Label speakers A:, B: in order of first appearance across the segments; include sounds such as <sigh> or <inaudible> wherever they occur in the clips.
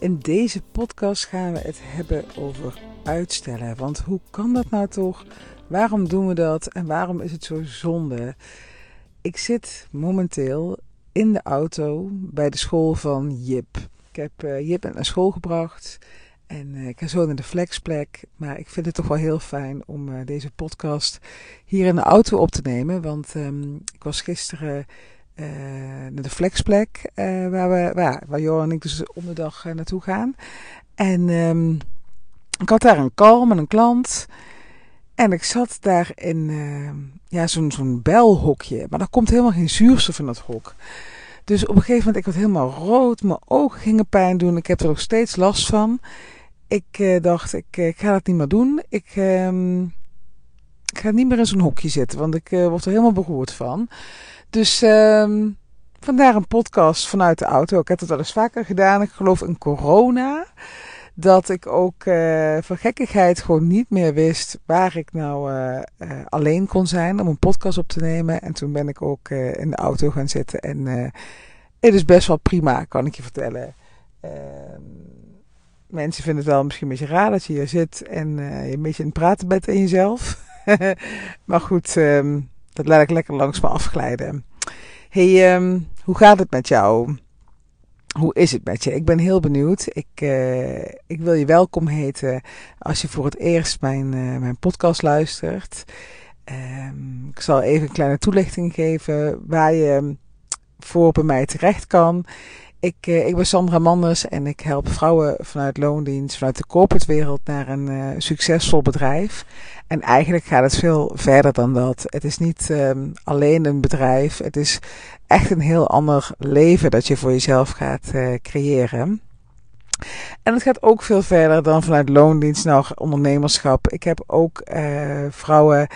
A: In deze podcast gaan we het hebben over uitstellen. Want hoe kan dat nou toch? Waarom doen we dat en waarom is het zo zonde? Ik zit momenteel in de auto bij de school van Jip. Ik heb uh, Jip naar school gebracht en uh, ik ga zo naar de flexplek. Maar ik vind het toch wel heel fijn om uh, deze podcast hier in de auto op te nemen. Want um, ik was gisteren uh, de flexplek uh, waar, we, waar, waar en ik dus om de dag uh, naartoe gaan. En um, ik had daar een call met een klant. En ik zat daar in ja, zo'n zo'n belhokje. Maar er komt helemaal geen zuurstof in dat hok. Dus op een gegeven moment, ik werd helemaal rood. Mijn ogen gingen pijn doen. Ik heb er nog steeds last van. Ik dacht, ik, ik, ga dat niet meer doen. Um, ik ga niet meer in zo'n hokje zitten. Want ik word er helemaal beroerd van. Dus um, vandaar een podcast vanuit de auto. Ik heb het wel eens vaker gedaan. Ik geloof in corona. Dat ik ook uh, voor gekkigheid gewoon niet meer wist waar ik nou uh, uh, alleen kon zijn om een podcast op te nemen. En toen ben ik ook in de auto gaan zitten. En het is best wel prima, kan ik je vertellen. Ehm, mensen vinden het wel misschien een beetje raar dat je hier zit en je een beetje in het praten bent in jezelf. <laughs> maar goed, um, dat laat ik lekker langs me afglijden. Hey, um, hoe gaat het met jou? Hoe is het met je? Ik ben heel benieuwd. Ik, uh, ik wil je welkom heten als je voor het eerst mijn, uh, mijn podcast luistert. Um, ik zal even een kleine toelichting geven waar je voor bij mij terecht kan. Ik, uh, ik ben Sandra Manders en ik help vrouwen vanuit loondienst, vanuit de corporate wereld naar een uh, succesvol bedrijf. En eigenlijk gaat het veel verder dan dat. Het is niet um, alleen een bedrijf, het is echt een heel ander leven dat je voor jezelf gaat uh, creëren. En het gaat ook veel verder dan vanuit loondienst naar ondernemerschap. Ik heb ook vrouwen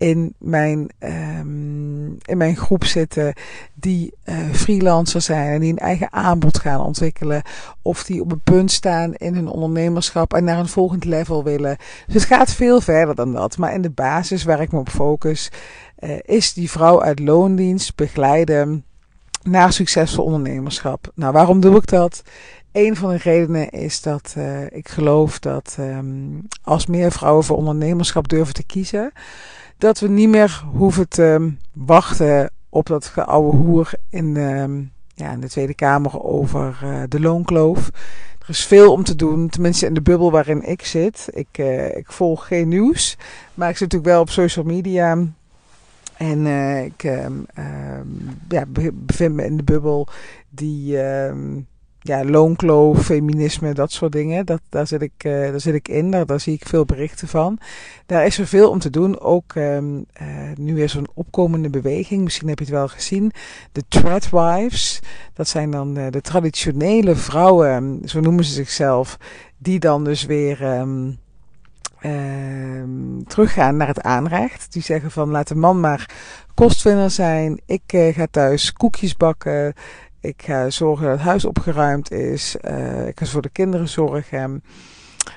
A: in mijn, um, in mijn groep zitten die uh, freelancer zijn en die een eigen aanbod gaan ontwikkelen. Of die op een punt staan in hun ondernemerschap en naar een volgend level willen. Dus het gaat veel verder dan dat. Maar in de basis waar ik me op focus uh, is die vrouw uit loondienst begeleiden naar succesvol ondernemerschap. Nou, waarom doe ik dat? Een van de redenen is dat uh, ik geloof dat um, als meer vrouwen voor ondernemerschap durven te kiezen, dat we niet meer hoeven te wachten op dat geouwe hoer in de, ja, in de Tweede Kamer over uh, de loonkloof. Er is veel om te doen, tenminste in de bubbel waarin ik zit. Ik, uh, ik volg geen nieuws, maar ik zit natuurlijk wel op social media. En uh, ik ja, bevind me in de bubbel die ja, loonkloof, feminisme, dat soort dingen. Dat, daar, zit ik, uh, daar zit ik in, daar, zie ik veel berichten van. Daar is er veel om te doen. Ook um, uh, nu weer zo'n opkomende beweging. Misschien heb je het wel gezien. De Threadwives. Dat zijn dan uh, de traditionele vrouwen, zo noemen ze zichzelf. Die dan dus weer... Um, uh, teruggaan naar het aanrecht. Die zeggen van laat de man maar kostwinner zijn. Ik ga thuis koekjes bakken. Ik ga zorgen dat het huis opgeruimd is. Uh, ik ga voor de kinderen zorgen.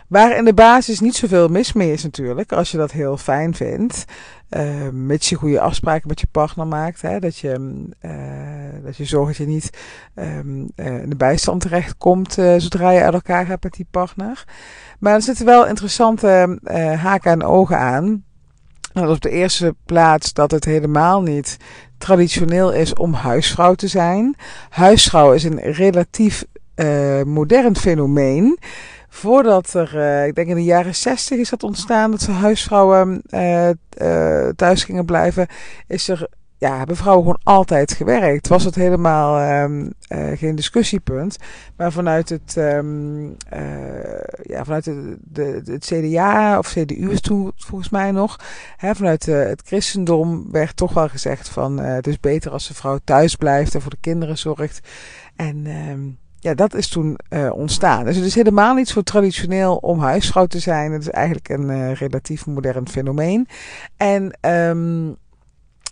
A: Waar in de basis niet zoveel mis mee is natuurlijk, als je dat heel fijn vindt. Uh, mits je goede afspraken met je partner maakt. Hè, dat, je, uh, dat je zorgt dat je niet um, in de bijstand terechtkomt zodra je uit elkaar gaat met die partner. Maar er zitten wel interessante haken en ogen aan. Nou, op de eerste plaats dat het helemaal niet traditioneel is om huisvrouw te zijn. Huisvrouw is een relatief uh, modern fenomeen. Voordat er, uh, ik denk in de jaren zestig is dat ontstaan dat ze huisvrouwen uh, thuis gingen blijven, is er ja, hebben vrouwen gewoon altijd gewerkt. Was het helemaal um, uh, geen discussiepunt. Maar vanuit het, um, uh, ja, vanuit de, de, het CDA of CDU is toen volgens mij nog. Hè, vanuit uh, het christendom werd toch wel gezegd van het is beter als de vrouw thuis blijft en voor de kinderen zorgt. En um, ja, dat is toen ontstaan. Dus het is helemaal niet zo traditioneel om huisvrouw te zijn. Het is eigenlijk een relatief modern fenomeen. En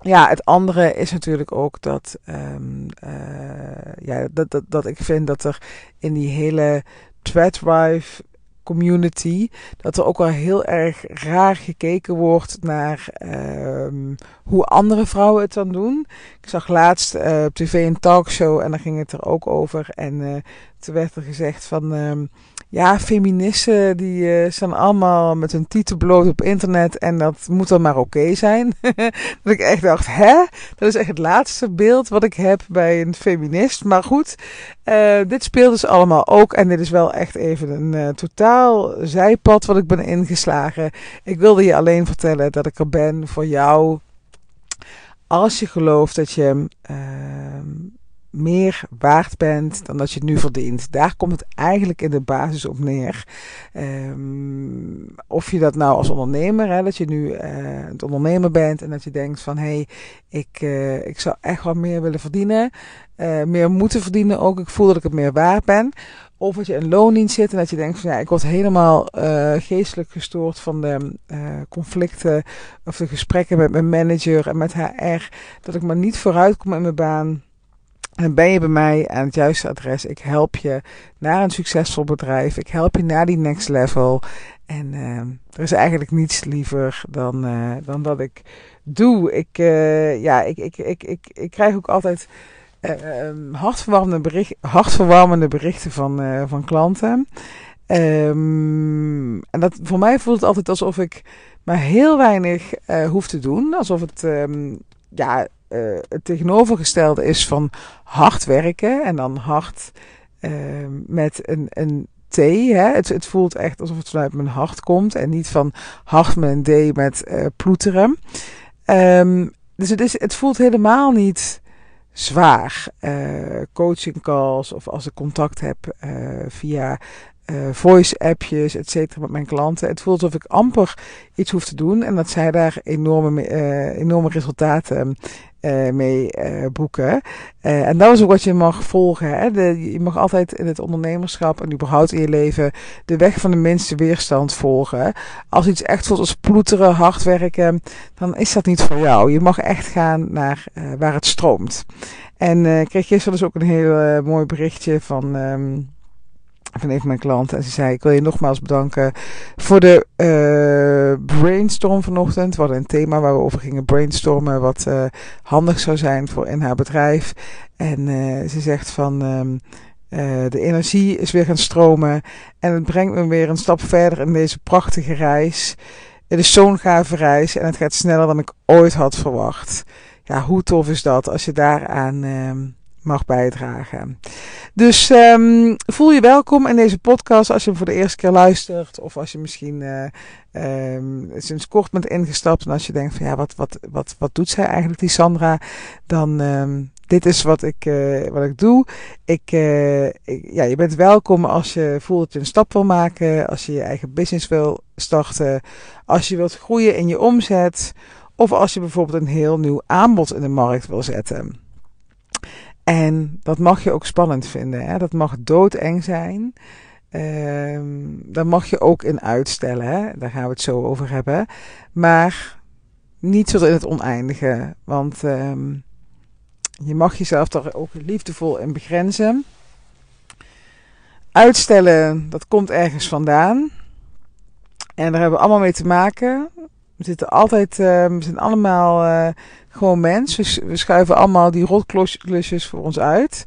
A: ja, het andere is natuurlijk ook dat, um, uh, ja, dat, dat, dat ik vind dat er in die hele threadwife community, dat er ook wel heel erg raar gekeken wordt naar um, hoe andere vrouwen het dan doen. Ik zag laatst uh, op tv een talkshow en daar ging het er ook over. En uh, toen werd er gezegd van... ehm, ja, feministen die uh, staan allemaal met hun titel bloot op internet en dat moet dan maar oké zijn. <laughs> dat ik echt dacht, hè? Dat is echt het laatste beeld wat ik heb bij een feminist. Maar goed, uh, dit speelt dus allemaal ook en dit is wel echt even een uh, totaal zijpad wat ik ben ingeslagen. Ik wilde je alleen vertellen dat ik er ben voor jou als je gelooft dat je ehm, meer waard bent dan dat je het nu verdient. Daar komt het eigenlijk in de basis op neer. Um, of je dat nou als ondernemer, dat je nu uh, het ondernemer bent en dat je denkt van hé, hey, ik, uh, ik zou echt wat meer willen verdienen. Uh, meer moeten verdienen ook. Ik voel dat ik het meer waard ben. Of dat je in loondienst zit en dat je denkt van ja, ik word helemaal geestelijk gestoord van de conflicten of de gesprekken met mijn manager en met HR. Dat ik maar niet vooruit kom in mijn baan. En ben je bij mij aan het juiste adres. Ik help je naar een succesvol bedrijf. Ik help je naar die next level. En uh, er is eigenlijk niets liever dan, uh, dan dat ik doe. Ik, uh, ja, ik, ik, ik, ik, ik krijg ook altijd uh, hartverwarmende, bericht, hartverwarmende berichten van, van klanten. Um, en dat, voor mij voelt het altijd alsof ik maar heel weinig hoef te doen. Alsof het ja, uh, het tegenovergestelde is van hard werken. En dan hard uh, met een, een T. Hè? Het, het voelt echt alsof het vanuit mijn hart komt. En niet van hard met een D met uh, ploeteren. Um, dus het, is, het voelt helemaal niet zwaar. coaching calls of als ik contact heb via voice-appjes, et cetera, met mijn klanten. Het voelt alsof ik amper iets hoef te doen en dat zij daar enorme, uh, enorme resultaten uh, mee boeken. en dat is ook wat je mag volgen. Hè? Je mag altijd in het ondernemerschap en überhaupt in je leven de weg van de minste weerstand volgen. Als iets echt voelt als ploeteren, hard werken, dan is dat niet voor jou. Je mag echt gaan naar waar het stroomt. En ik kreeg gisteren dus ook een heel mooi berichtje van... Um, van een van mijn klanten. En ze zei: Ik wil je nogmaals bedanken voor de brainstorm vanochtend. We hadden een thema waar we over gingen brainstormen. Wat uh, handig zou zijn voor in haar bedrijf. En uh, ze zegt van. Um, de energie is weer gaan stromen. En het brengt me weer een stap verder in deze prachtige reis. Het is zo'n gave reis. En het gaat sneller dan ik ooit had verwacht. Ja, hoe tof is dat als je daaraan ehm, mag bijdragen. Dus um, voel je welkom in deze podcast als je voor de eerste keer luistert. Of als je misschien uh, sinds kort bent ingestapt. En als je denkt van ja, wat, wat, wat, wat doet zij eigenlijk, die Sandra? Dan um, dit is wat ik, uh, wat ik doe. Ik, uh, ik, ja, je bent welkom als je voelt dat je een stap wil maken. Als je je eigen business wil starten. Als je wilt groeien in je omzet. Of als je bijvoorbeeld een heel nieuw aanbod in de markt wil zetten. En dat mag je ook spannend vinden. Hè? Dat mag doodeng zijn. Um, daar mag je ook in uitstellen. Hè? Daar gaan we het zo over hebben. Maar niet tot in het oneindige. Want um, je mag jezelf daar ook liefdevol in begrenzen. Uitstellen, dat komt ergens vandaan. En daar hebben we allemaal mee te maken. We zitten altijd, uh, we zijn allemaal uh, gewoon mens. We, schuiven allemaal die rotklusjes voor ons uit.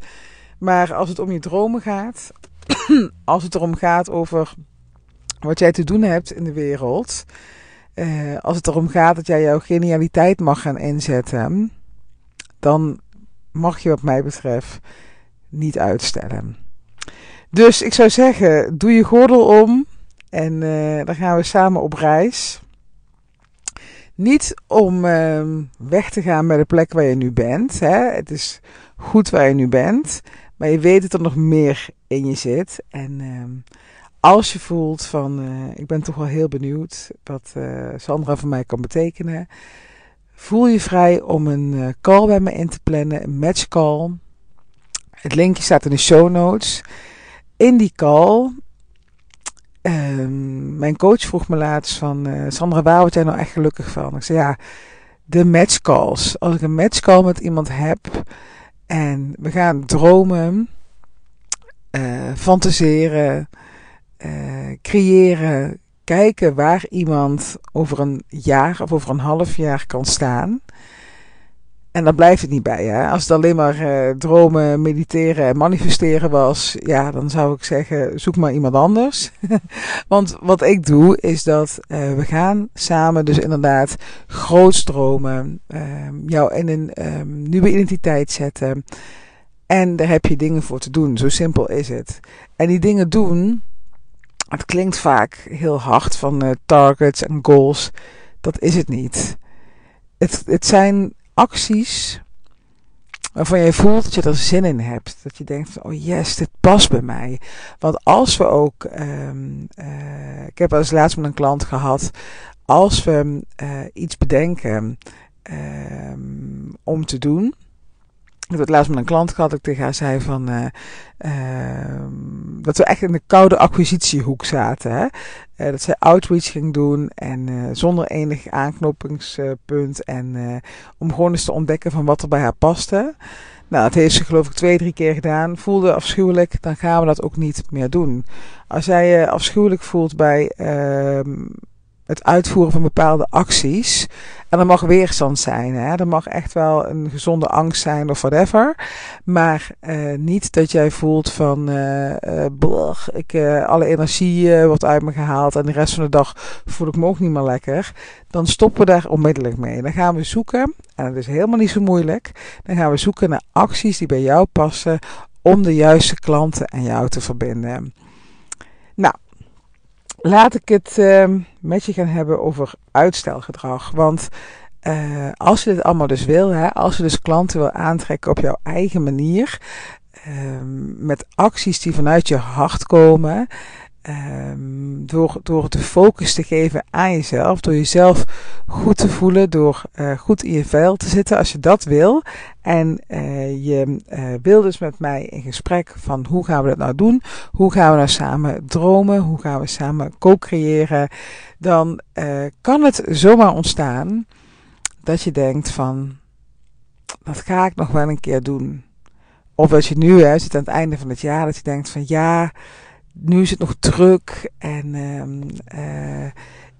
A: Maar als het om je dromen gaat, <clears throat> als het erom gaat over wat jij te doen hebt in de wereld, uh, als het erom gaat dat jij jouw genialiteit mag gaan inzetten, dan mag je wat mij betreft niet uitstellen. Dus ik zou zeggen, doe je gordel om en dan gaan we samen op reis. Niet om uh, weg te gaan bij de plek waar je nu bent. Hè. Het is goed waar je nu bent. Maar je weet dat er nog meer in je zit. En uh, als je voelt van uh, ik ben toch wel heel benieuwd wat uh, Sandra voor mij kan betekenen. Voel je vrij om een eh, call bij me in te plannen. Een match call. Het linkje staat in de show notes. In die call Um, mijn coach vroeg me laatst van... Uh, Sandra, waar word jij nou echt gelukkig van? Ik zei, ja, de matchcalls. Als ik een matchcall met iemand heb... en we gaan dromen... Uh, fantaseren... Uh, creëren... kijken waar iemand over een jaar of over een half jaar kan staan... En dan blijft het niet bij. Hè? Als het alleen maar uh, dromen, mediteren en manifesteren was, ja, dan zou ik zeggen: zoek maar iemand anders. <laughs> Want wat ik doe, is dat uh, we gaan samen, dus inderdaad, groot dromen, uh, jou in een um, nieuwe identiteit zetten. En daar heb je dingen voor te doen. Zo simpel is het. En die dingen doen, het klinkt vaak heel hard van uh, targets en goals. Dat is het niet. Het, het zijn acties waarvan je voelt dat je er zin in hebt. Dat je denkt oh yes, dit past bij mij. Want als we ook, um, uh, ik heb al eens laatst met een klant gehad, als we uh, iets bedenken um, om te doen, ik heb het laatst met een klant gehad, ik tegen haar zei van, uh, dat we echt in de koude acquisitiehoek zaten. Hè? Uh, dat zij outreach ging doen en uh, zonder enig aanknopingspunt en om gewoon eens te ontdekken van wat er bij haar paste. Nou, dat heeft ze geloof ik twee, drie keer gedaan. Voelde afschuwelijk, dan gaan we dat ook niet meer doen. Als jij je afschuwelijk voelt bij ehm, het uitvoeren van bepaalde acties. En er mag weerstand zijn. Hè? Er mag echt wel een gezonde angst zijn of whatever. Maar uh, niet dat jij voelt van uh, ik, alle energie wordt uit me gehaald en de rest van de dag voel ik me ook niet meer lekker. Dan stoppen we daar onmiddellijk mee. Dan gaan we zoeken, en dat is helemaal niet zo moeilijk. Dan gaan we zoeken naar acties die bij jou passen om de juiste klanten en jou te verbinden. Nou, laat ik het uh, met je gaan hebben over uitstelgedrag. Want uh, als je dit allemaal dus wil, hè, als je dus klanten wil aantrekken op jouw eigen manier, uh, met acties die vanuit je hart komen, Um, door, door de focus te geven aan jezelf, door jezelf goed te voelen, door uh, goed in je vel te zitten als je dat wil. En uh, je uh, wil dus met mij in gesprek van hoe gaan we dat nou doen? Hoe gaan we nou samen dromen? Hoe gaan we samen co-creëren? Dan kan het zomaar ontstaan dat je denkt van, dat ga ik nog wel een keer doen. Of als je nu hè, zit aan het einde van het jaar, dat je denkt van ja nu is het nog druk en uh,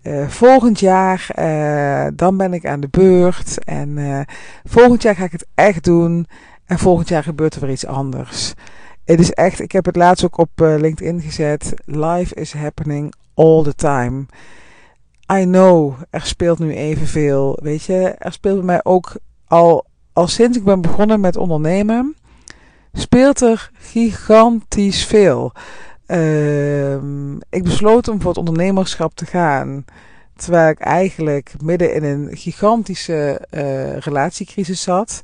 A: uh, volgend jaar uh, dan ben ik aan de beurt en volgend jaar ga ik het echt doen en volgend jaar gebeurt er weer iets anders. Het is echt, ik heb het laatst ook op LinkedIn gezet. Life is happening all the time. I know, er speelt nu evenveel. Weet je, er speelt bij mij ook al, al sinds ik ben begonnen met ondernemen, speelt er gigantisch veel. Uh, ik besloot om voor het ondernemerschap te gaan. Terwijl ik eigenlijk midden in een gigantische uh, relatiecrisis zat.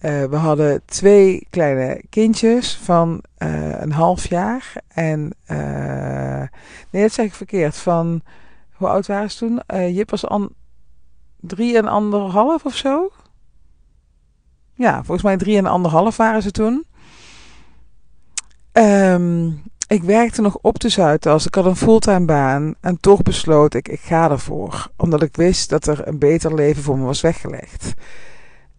A: Uh, we hadden twee kleine kindjes van uh, een half jaar. En nee, dat zeg ik verkeerd. Van hoe oud waren ze toen? Jip was an, drie en anderhalf of zo. Ja, volgens mij drie en anderhalf waren ze toen. Um, ik werkte nog op de Zuidas. Ik had een fulltime baan. En toch besloot ik, ik ga ervoor. Omdat ik wist dat er een beter leven voor me was weggelegd.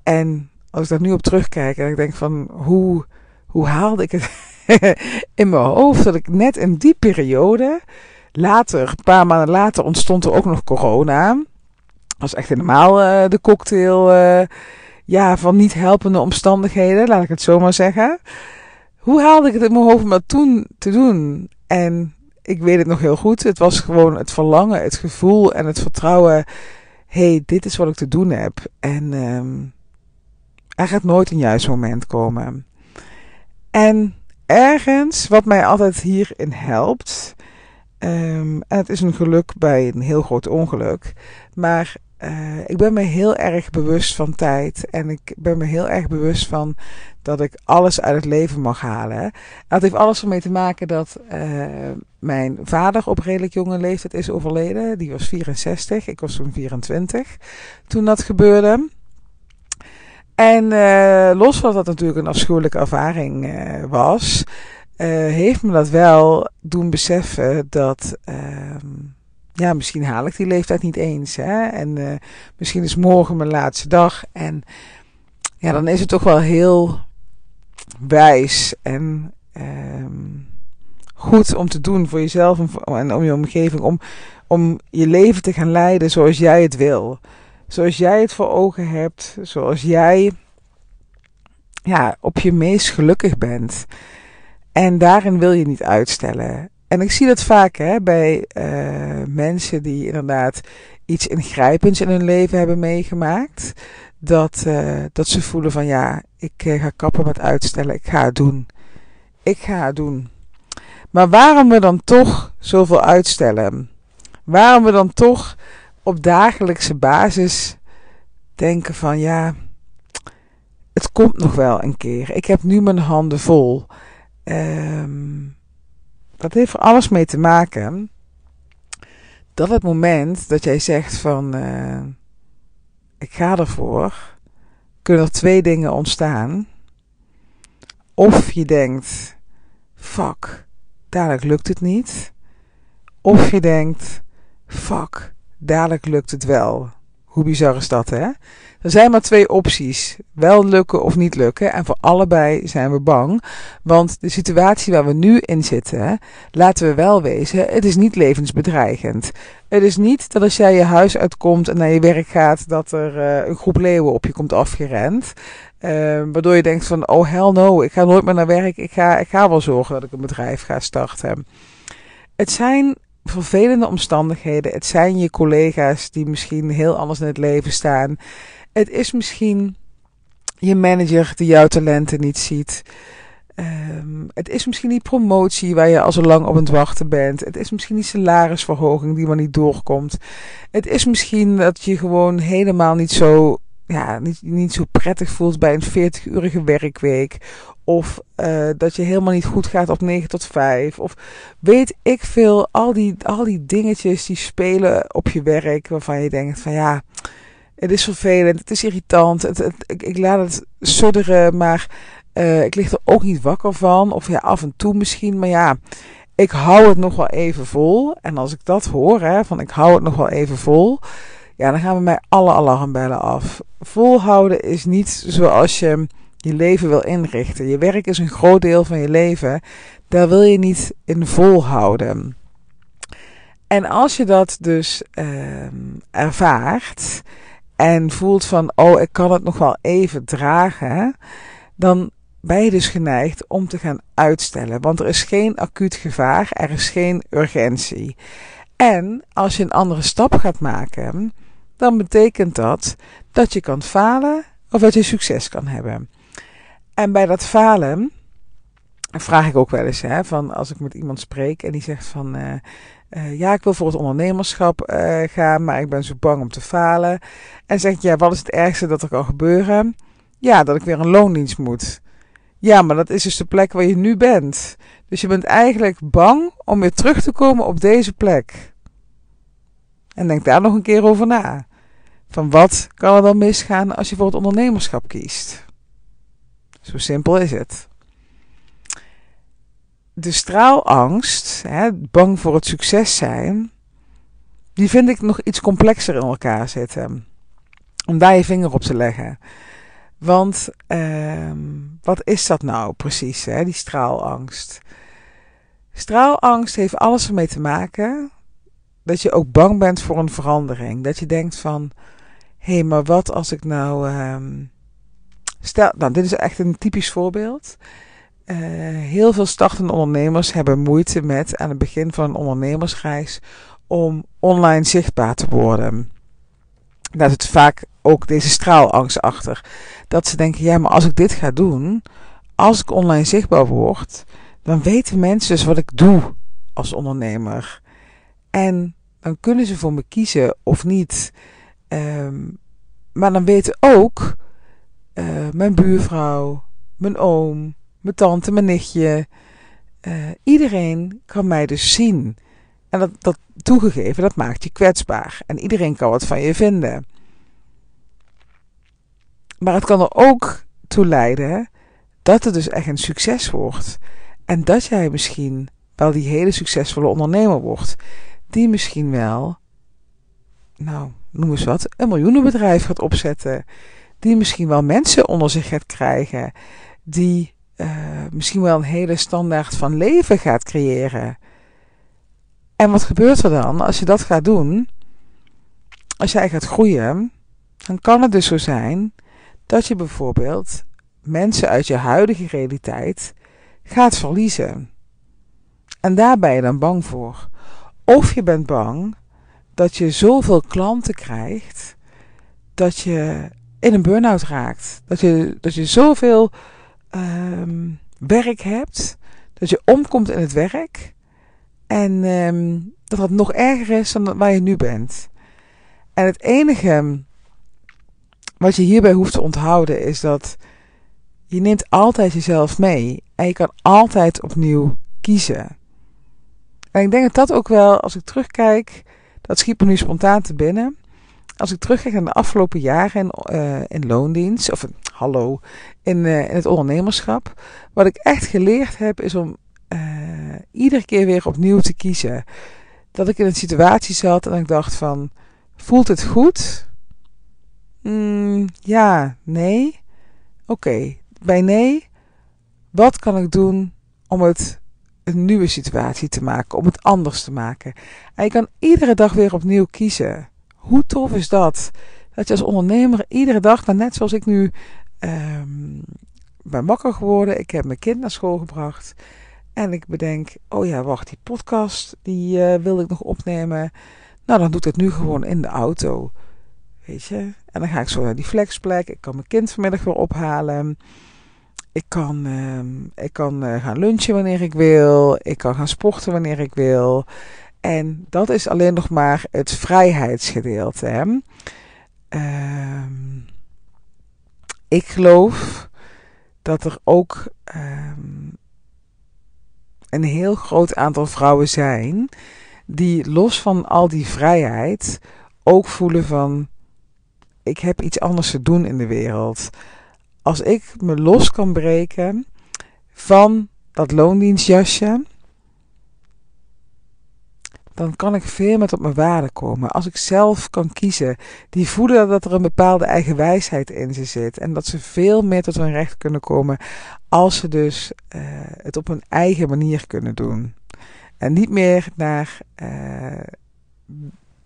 A: En als ik daar nu op terugkijk en ik denk van, hoe, hoe haalde ik het <laughs> in mijn hoofd dat ik net in die periode, later, een paar maanden later, ontstond er ook nog corona. Dat was echt helemaal uh, de cocktail uh, ja, van niet helpende omstandigheden, laat ik het zo maar zeggen hoe haalde ik het in mijn hoofd om dat toen te doen? En ik weet het nog heel goed. Het was gewoon het verlangen, het gevoel en het vertrouwen. hey, dit is wat ik te doen heb. En um, er gaat nooit een juist moment komen. En ergens, wat mij altijd hierin helpt. Um, en het is een geluk bij een heel groot ongeluk. Maar uh, ik ben me heel erg bewust van tijd. En ik ben me heel erg bewust van dat ik alles uit het leven mag halen. Dat heeft alles ermee te maken dat uh, mijn vader op redelijk jonge leeftijd is overleden. Die was 64, ik was toen 24 toen dat gebeurde. En uh, los van dat natuurlijk een afschuwelijke ervaring was, heeft me dat wel doen beseffen dat ehm, ja, misschien haal ik die leeftijd niet eens. Hè? En uh, misschien is morgen mijn laatste dag. En ja, dan is het toch wel heel wijs en um, goed om te doen voor jezelf en, om je omgeving. Om, om je leven te gaan leiden zoals jij het wil. Zoals jij het voor ogen hebt. Zoals jij ja, op je meest gelukkig bent. En daarin wil je niet uitstellen. En ik zie dat vaak hè, bij uh, mensen die inderdaad iets ingrijpends in hun leven hebben meegemaakt. Dat, uh, dat ze voelen van ja, ik uh, ga kappen met uitstellen. Ik ga het doen. Ik ga het doen. Maar waarom we dan toch zoveel uitstellen? Waarom we dan toch op dagelijkse basis denken van ja, het komt nog wel een keer. Ik heb nu mijn handen vol. Um, dat heeft er alles mee te maken dat het moment dat jij zegt van uh, ik ga ervoor, kunnen er twee dingen ontstaan. Of je denkt, fuck, dadelijk lukt het niet. Of je denkt, fuck, dadelijk lukt het wel. Hoe bizar is dat, hè? Er zijn maar twee opties: wel lukken of niet lukken. En voor allebei zijn we bang. Want de situatie waar we nu in zitten, laten we wel wezen, het is niet levensbedreigend. Het is niet dat als jij je huis uitkomt en naar je werk gaat, dat er uh, een groep leeuwen op je komt afgerend. Uh, waardoor je denkt van, oh hell no, ik ga nooit meer naar werk. Ik ga, ik ga wel zorgen dat ik een bedrijf ga starten. Het zijn vervelende omstandigheden. Het zijn je collega's die misschien heel anders in het leven staan. Het is misschien je manager die jouw talenten niet ziet. Um, het is misschien die promotie waar je al zo lang op het wachten bent. Het is misschien die salarisverhoging die maar niet doorkomt. Het is misschien dat je gewoon helemaal niet zo, ja, niet, niet zo prettig voelt bij een 40-urige werkweek. Of uh, dat je helemaal niet goed gaat op 9 tot 5. Of weet ik veel, al die, al die dingetjes die spelen op je werk waarvan je denkt van ja het is vervelend, het is irritant, het, ik, ik, laat het sudderen, maar uh, ik lig er ook niet wakker van. Of ja, af en toe misschien, maar ja, ik hou het nog wel even vol. En als ik dat hoor, hè, van ik hou het nog wel even vol, ja, dan gaan we mij alle alarmbellen af. Volhouden is niet zoals je je leven wil inrichten. Je werk is een groot deel van je leven. Daar wil je niet in volhouden. En als je dat dus uh, ervaart, en voelt van, oh, ik kan het nog wel even dragen, dan ben je dus geneigd om te gaan uitstellen. Want er is geen acuut gevaar, er is geen urgentie. En als je een andere stap gaat maken, dan betekent dat dat je kan falen of dat je succes kan hebben. En bij dat falen vraag ik ook wel eens, hè, van als ik met iemand spreek en die zegt van, uh, uh, ja, ik wil voor het ondernemerschap uh, gaan, maar ik ben zo bang om te falen. En zeg ja, wat is het ergste dat er kan gebeuren? Ja, dat ik weer een loondienst moet. Ja, maar dat is dus de plek waar je nu bent. Dus je bent eigenlijk bang om weer terug te komen op deze plek. En denk daar nog een keer over na. Van wat kan er dan misgaan als je voor het ondernemerschap kiest? Zo simpel is het de straalangst, hè, bang voor het succes zijn, die vind ik nog iets complexer in elkaar zitten. Om daar je vinger op te leggen. Want uh, wat is dat nou precies, hè, die straalangst? Straalangst heeft alles ermee te maken dat je ook bang bent voor een verandering. Dat je denkt van, hé, hey, maar wat als ik nou... Um, stel, nou, dit is echt een typisch voorbeeld. Uh, heel veel startende ondernemers hebben moeite met aan het begin van een ondernemersreis om online zichtbaar te worden. Daar zit vaak ook deze straalangst achter. Dat ze denken, ja, maar als ik dit ga doen, als ik online zichtbaar word, dan weten mensen dus wat ik doe als ondernemer. En dan kunnen ze voor me kiezen of niet. Um, maar dan weten ook uh, mijn buurvrouw, mijn oom, mijn tante, mijn nichtje. Uh, iedereen kan mij dus zien. En dat, dat toegegeven, dat maakt je kwetsbaar. En iedereen kan wat van je vinden. Maar het kan er ook toe leiden dat het dus echt een succes wordt. En dat jij misschien wel die hele succesvolle ondernemer wordt. Die misschien wel, nou, noem eens wat, een miljoenenbedrijf gaat opzetten. Die misschien wel mensen onder zich gaat krijgen. Die uh, misschien wel een hele standaard van leven gaat creëren. En wat gebeurt er dan als je dat gaat doen? Als jij gaat groeien, dan kan het dus zo zijn dat je bijvoorbeeld mensen uit je huidige realiteit gaat verliezen. En daar ben je dan bang voor. Of je bent bang dat je zoveel klanten krijgt dat je in een burn-out raakt. Dat je, dat je zoveel ehm, werk hebt, dat je omkomt in het werk en ehm, dat dat nog erger is dan waar je nu bent. En het enige wat je hierbij hoeft te onthouden is dat je neemt altijd jezelf mee en je kan altijd opnieuw kiezen. En ik denk dat dat ook wel, als ik terugkijk, dat schiet me nu spontaan te binnen. Als ik terugkijk naar de afgelopen jaren in, uh, in loondienst, of hallo, in, uh, in het ondernemerschap. Wat ik echt geleerd heb, is om uh, iedere keer weer opnieuw te kiezen. Dat ik in een situatie zat en ik dacht van, voelt het goed? Mm, ja, nee. Oké, bij nee, wat kan ik doen om het een nieuwe situatie te maken, om het anders te maken. En je kan iedere dag weer opnieuw kiezen. Hoe tof is dat? Dat je als ondernemer iedere dag, nou net zoals ik nu um, ben wakker geworden, ik heb mijn kind naar school gebracht. En ik bedenk, oh ja, wacht, die podcast, die uh, wil ik nog opnemen. Nou, dan doe ik het nu gewoon in de auto. Weet je? En dan ga ik zo naar die flexplek. Ik kan mijn kind vanmiddag weer ophalen. Ik kan, uh, ik kan uh, gaan lunchen wanneer ik wil. Ik kan gaan sporten wanneer ik wil. En dat is alleen nog maar het vrijheidsgedeelte. Hè? Uh, ik geloof dat er ook ehm, een heel groot aantal vrouwen zijn die los van al die vrijheid ook voelen van ik heb iets anders te doen in de wereld als ik me los kan breken van dat loondienstjasje, dan kan ik veel meer op mijn waarde komen. Als ik zelf kan kiezen, die voelen dat er een bepaalde eigen wijsheid in ze zit. En dat ze veel meer tot hun recht kunnen komen als ze dus uh, het op hun eigen manier kunnen doen. En niet meer naar, uh,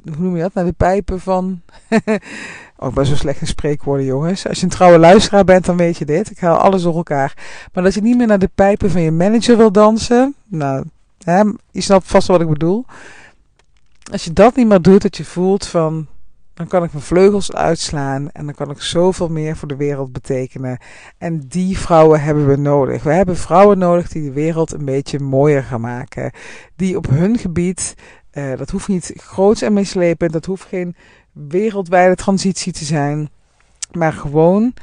A: hoe noem je dat, naar de pijpen van <laughs> Ook best zo slecht in spreekwoorden, jongens. Als je een trouwe luisteraar bent, dan weet je dit. Ik haal alles door elkaar. Maar dat je niet meer naar de pijpen van je manager wil dansen. Nou, je snapt vast wat ik bedoel. Als je dat niet meer doet, dat je voelt van. Dan kan ik mijn vleugels uitslaan en dan kan ik zoveel meer voor de wereld betekenen. En die vrouwen hebben we nodig. We hebben vrouwen nodig die de wereld een beetje mooier gaan maken. Die op hun gebied, uh, dat hoeft niet groots en meeslepend, dat hoeft geen wereldwijde transitie te zijn, maar gewoon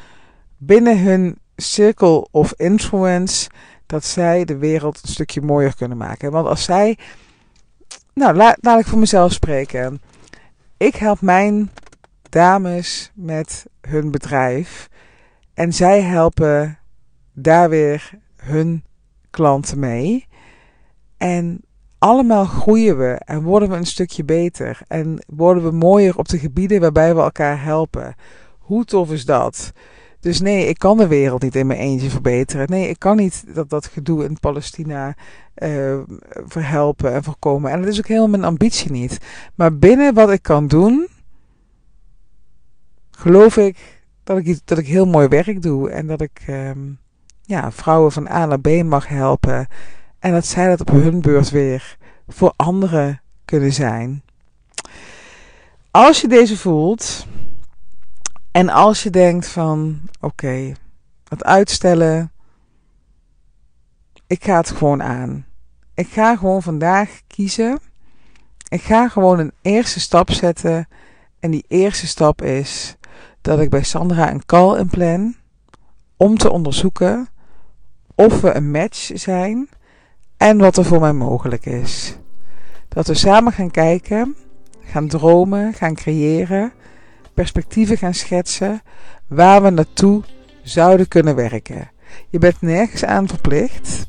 A: binnen hun circle of influence dat zij de wereld een stukje mooier kunnen maken. Want als zij, nou laat, laat ik voor mezelf spreken. Ik help mijn dames met hun bedrijf en zij helpen daar weer hun klanten mee. En allemaal groeien we en worden we een stukje beter. En worden we mooier op de gebieden waarbij we elkaar helpen. Hoe tof is dat? Dus nee, ik kan de wereld niet in mijn eentje verbeteren. Nee, ik kan niet dat, dat gedoe in Palestina uh, verhelpen en voorkomen. En dat is ook helemaal mijn ambitie niet. Maar binnen wat ik kan doen, geloof ik dat ik, dat ik heel mooi werk doe. En dat ik um, ja, vrouwen van A naar B mag helpen. En dat zij dat op hun beurt weer voor anderen kunnen zijn. Als je deze voelt en als je denkt van oké, okay, het uitstellen, ik ga het gewoon aan. Ik ga gewoon vandaag kiezen. Ik ga gewoon een eerste stap zetten. En die eerste stap is dat ik bij Sandra een call inplan om te onderzoeken of we een match zijn en wat er voor mij mogelijk is. Dat we samen gaan kijken, gaan dromen, gaan creëren, perspectieven gaan schetsen waar we naartoe zouden kunnen werken. Je bent nergens aan verplicht.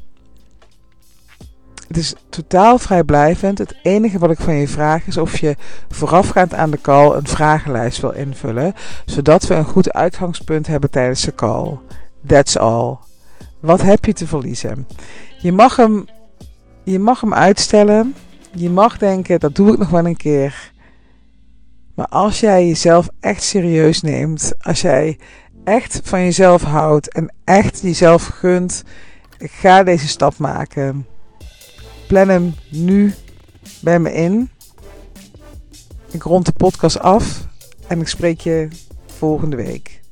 A: Het is totaal vrijblijvend. Het enige wat ik van je vraag is of je voorafgaand aan de call een vragenlijst wil invullen, zodat we een goed uitgangspunt hebben tijdens de call. That's all. Wat heb je te verliezen? Je mag hem je mag hem uitstellen. Je mag denken, dat doe ik nog wel een keer. Maar als jij jezelf echt serieus neemt, als jij echt van jezelf houdt en echt jezelf gunt, ga deze stap maken. Plan hem nu bij me in. Ik rond de podcast af en ik spreek je volgende week.